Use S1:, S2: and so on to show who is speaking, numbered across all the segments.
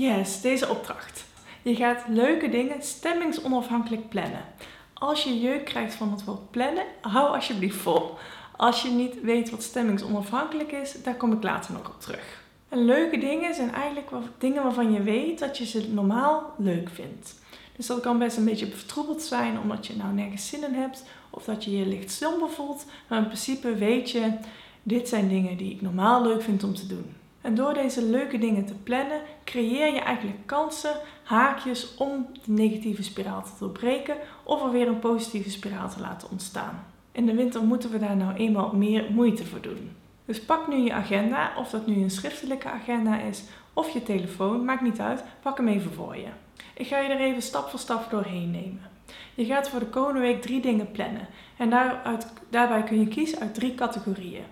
S1: Yes, deze opdracht. Je gaat leuke dingen stemmingsonafhankelijk plannen. Als je jeuk krijgt van het woord plannen, hou alsjeblieft vol. Als je niet weet wat stemmingsonafhankelijk is, daar kom ik later nog op terug. En leuke dingen zijn eigenlijk dingen waarvan je weet dat je ze normaal leuk vindt. Dus dat kan best een beetje vertroebeld zijn omdat je nou nergens zin in hebt of dat je je licht somber voelt. Maar in principe weet je, dit zijn dingen die ik normaal leuk vind om te doen. En door deze leuke dingen te plannen, creëer je eigenlijk kansen, haakjes om de negatieve spiraal te doorbreken of er weer een positieve spiraal te laten ontstaan. In de winter moeten we daar nou eenmaal meer moeite voor doen. Dus pak nu je agenda, of dat nu een schriftelijke agenda is of je telefoon, maakt niet uit, pak hem even voor je. Ik ga je er even stap voor stap doorheen nemen. Je gaat voor de komende week drie dingen plannen en daarbij kun je kiezen uit drie categorieën.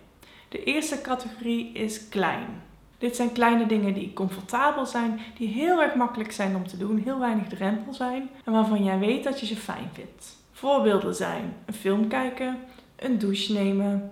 S1: De eerste categorie is klein. Dit zijn kleine dingen die comfortabel zijn, die heel erg makkelijk zijn om te doen, heel weinig drempel zijn en waarvan jij weet dat je ze fijn vindt. Voorbeelden zijn een film kijken, een douche nemen,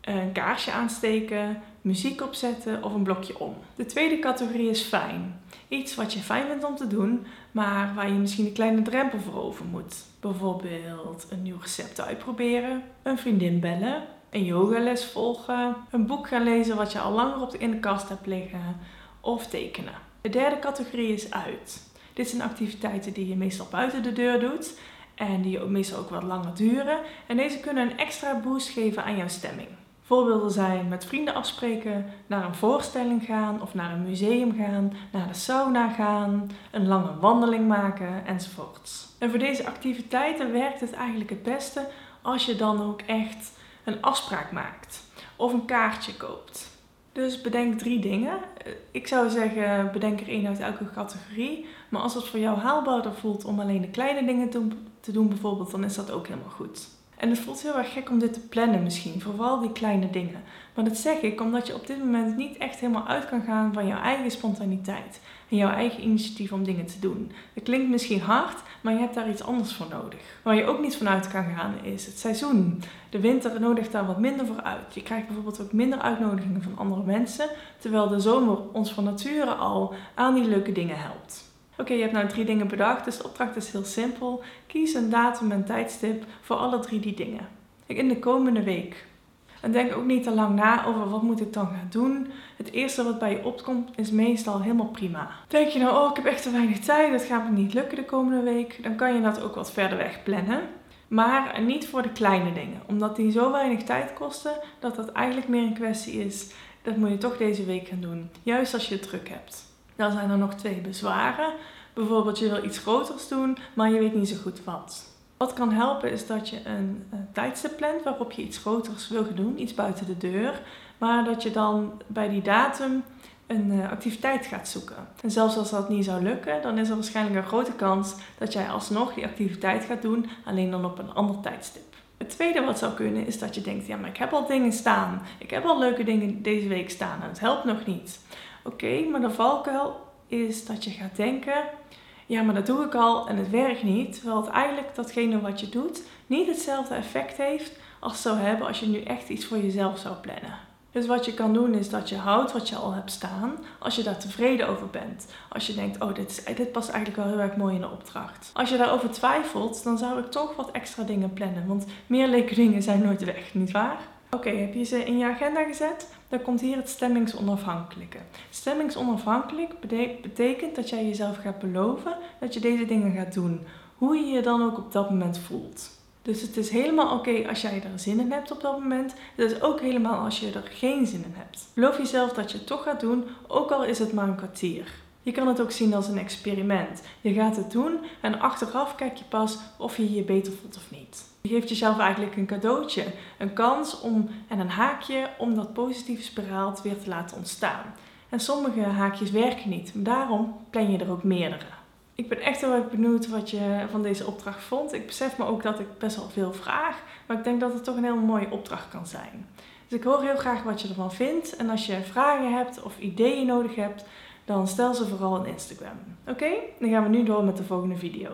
S1: een kaarsje aansteken, muziek opzetten of een blokje om. De tweede categorie is fijn. Iets wat je fijn vindt om te doen, maar waar je misschien een kleine drempel voor over moet. Bijvoorbeeld een nieuw recept uitproberen, een vriendin bellen, een yogales volgen, een boek gaan lezen wat je al langer op de, in kast hebt liggen of tekenen. De derde categorie is uit. Dit zijn activiteiten die je meestal buiten de deur doet en die meestal ook wat langer duren. En deze kunnen een extra boost geven aan jouw stemming. Voorbeelden zijn met vrienden afspreken, naar een voorstelling gaan of naar een museum gaan, naar de sauna gaan, een lange wandeling maken enzovoorts. En voor deze activiteiten werkt het eigenlijk het beste als je dan ook echt een afspraak maakt of een kaartje koopt. Dus bedenk drie dingen. Ik zou zeggen, bedenk er één uit elke categorie. Maar als het voor jou haalbaarder voelt om alleen de kleine dingen te doen, bijvoorbeeld, dan is dat ook helemaal goed. En het voelt heel erg gek om dit te plannen misschien, vooral die kleine dingen. Maar dat zeg ik omdat je op dit moment niet echt helemaal uit kan gaan van jouw eigen spontaniteit en jouw eigen initiatief om dingen te doen. Het klinkt misschien hard, maar je hebt daar iets anders voor nodig. Waar je ook niet vanuit kan gaan is het seizoen. De winter nodigt daar wat minder voor uit. Je krijgt bijvoorbeeld ook minder uitnodigingen van andere mensen, terwijl de zomer ons van nature al aan die leuke dingen helpt. Oké, je hebt nou drie dingen bedacht, dus de opdracht is heel simpel. Kies een datum en tijdstip voor alle drie die dingen. In de komende week. En denk ook niet te lang na over wat moet ik dan gaan doen. Het eerste wat bij je opkomt is meestal helemaal prima. Denk je nou, oh ik heb echt te weinig tijd, dat gaat me niet lukken de komende week. Dan kan je dat ook wat verder weg plannen. Maar niet voor de kleine dingen, omdat die zo weinig tijd kosten dat dat eigenlijk meer een kwestie is. Dat moet je toch deze week gaan doen, juist als je het druk hebt. Dan zijn er nog twee bezwaren. Bijvoorbeeld je wil iets groters doen, maar je weet niet zo goed wat. Wat kan helpen is dat je een, een tijdstip plant waarop je iets groters wil gaan doen, iets buiten de deur. Maar dat je dan bij die datum een uh, activiteit gaat zoeken. En zelfs als dat niet zou lukken, dan is er waarschijnlijk een grote kans dat jij alsnog die activiteit gaat doen, alleen dan op een ander tijdstip. Het tweede wat zou kunnen is dat je denkt, ja maar ik heb al dingen staan. Ik heb al leuke dingen deze week staan en het helpt nog niet. Oké, maar de valkuil is dat je gaat denken, ja, maar dat doe ik al en het werkt niet. Terwijl het eigenlijk datgene wat je doet niet hetzelfde effect heeft als het zou hebben als je nu echt iets voor jezelf zou plannen. Dus wat je kan doen is dat je houdt wat je al hebt staan, als je daar tevreden over bent. Als je denkt, oh dit, dit past eigenlijk wel heel erg mooi in de opdracht. Als je daarover twijfelt, dan zou ik toch wat extra dingen plannen. Want meer leuke dingen zijn nooit weg, nietwaar? Oké, heb je ze in je agenda gezet? Dan komt hier het stemmingsonafhankelijke. Stemmingsonafhankelijk betekent dat jij jezelf gaat beloven dat je deze dingen gaat doen. Hoe je je dan ook op dat moment voelt. Dus het is helemaal oké als jij er zin in hebt op dat moment. Het is ook helemaal als je er geen zin in hebt. Beloof jezelf dat je het toch gaat doen, ook al is het maar een kwartier. Je kan het ook zien als een experiment. Je gaat het doen en achteraf kijk je pas of je je beter voelt of niet. Je geeft jezelf eigenlijk een cadeautje, een kans om, en een haakje om dat positieve spiraal weer te laten ontstaan. En sommige haakjes werken niet, daarom plan je er ook meerdere. Ik ben echt heel erg benieuwd wat je van deze opdracht vond. Ik besef me ook dat ik best wel veel vraag, maar ik denk dat het toch een heel mooie opdracht kan zijn. Dus ik hoor heel graag wat je ervan vindt. En als je vragen hebt of ideeën nodig hebt, dan stel ze vooral in Instagram. Oké, dan gaan we nu door met de volgende video.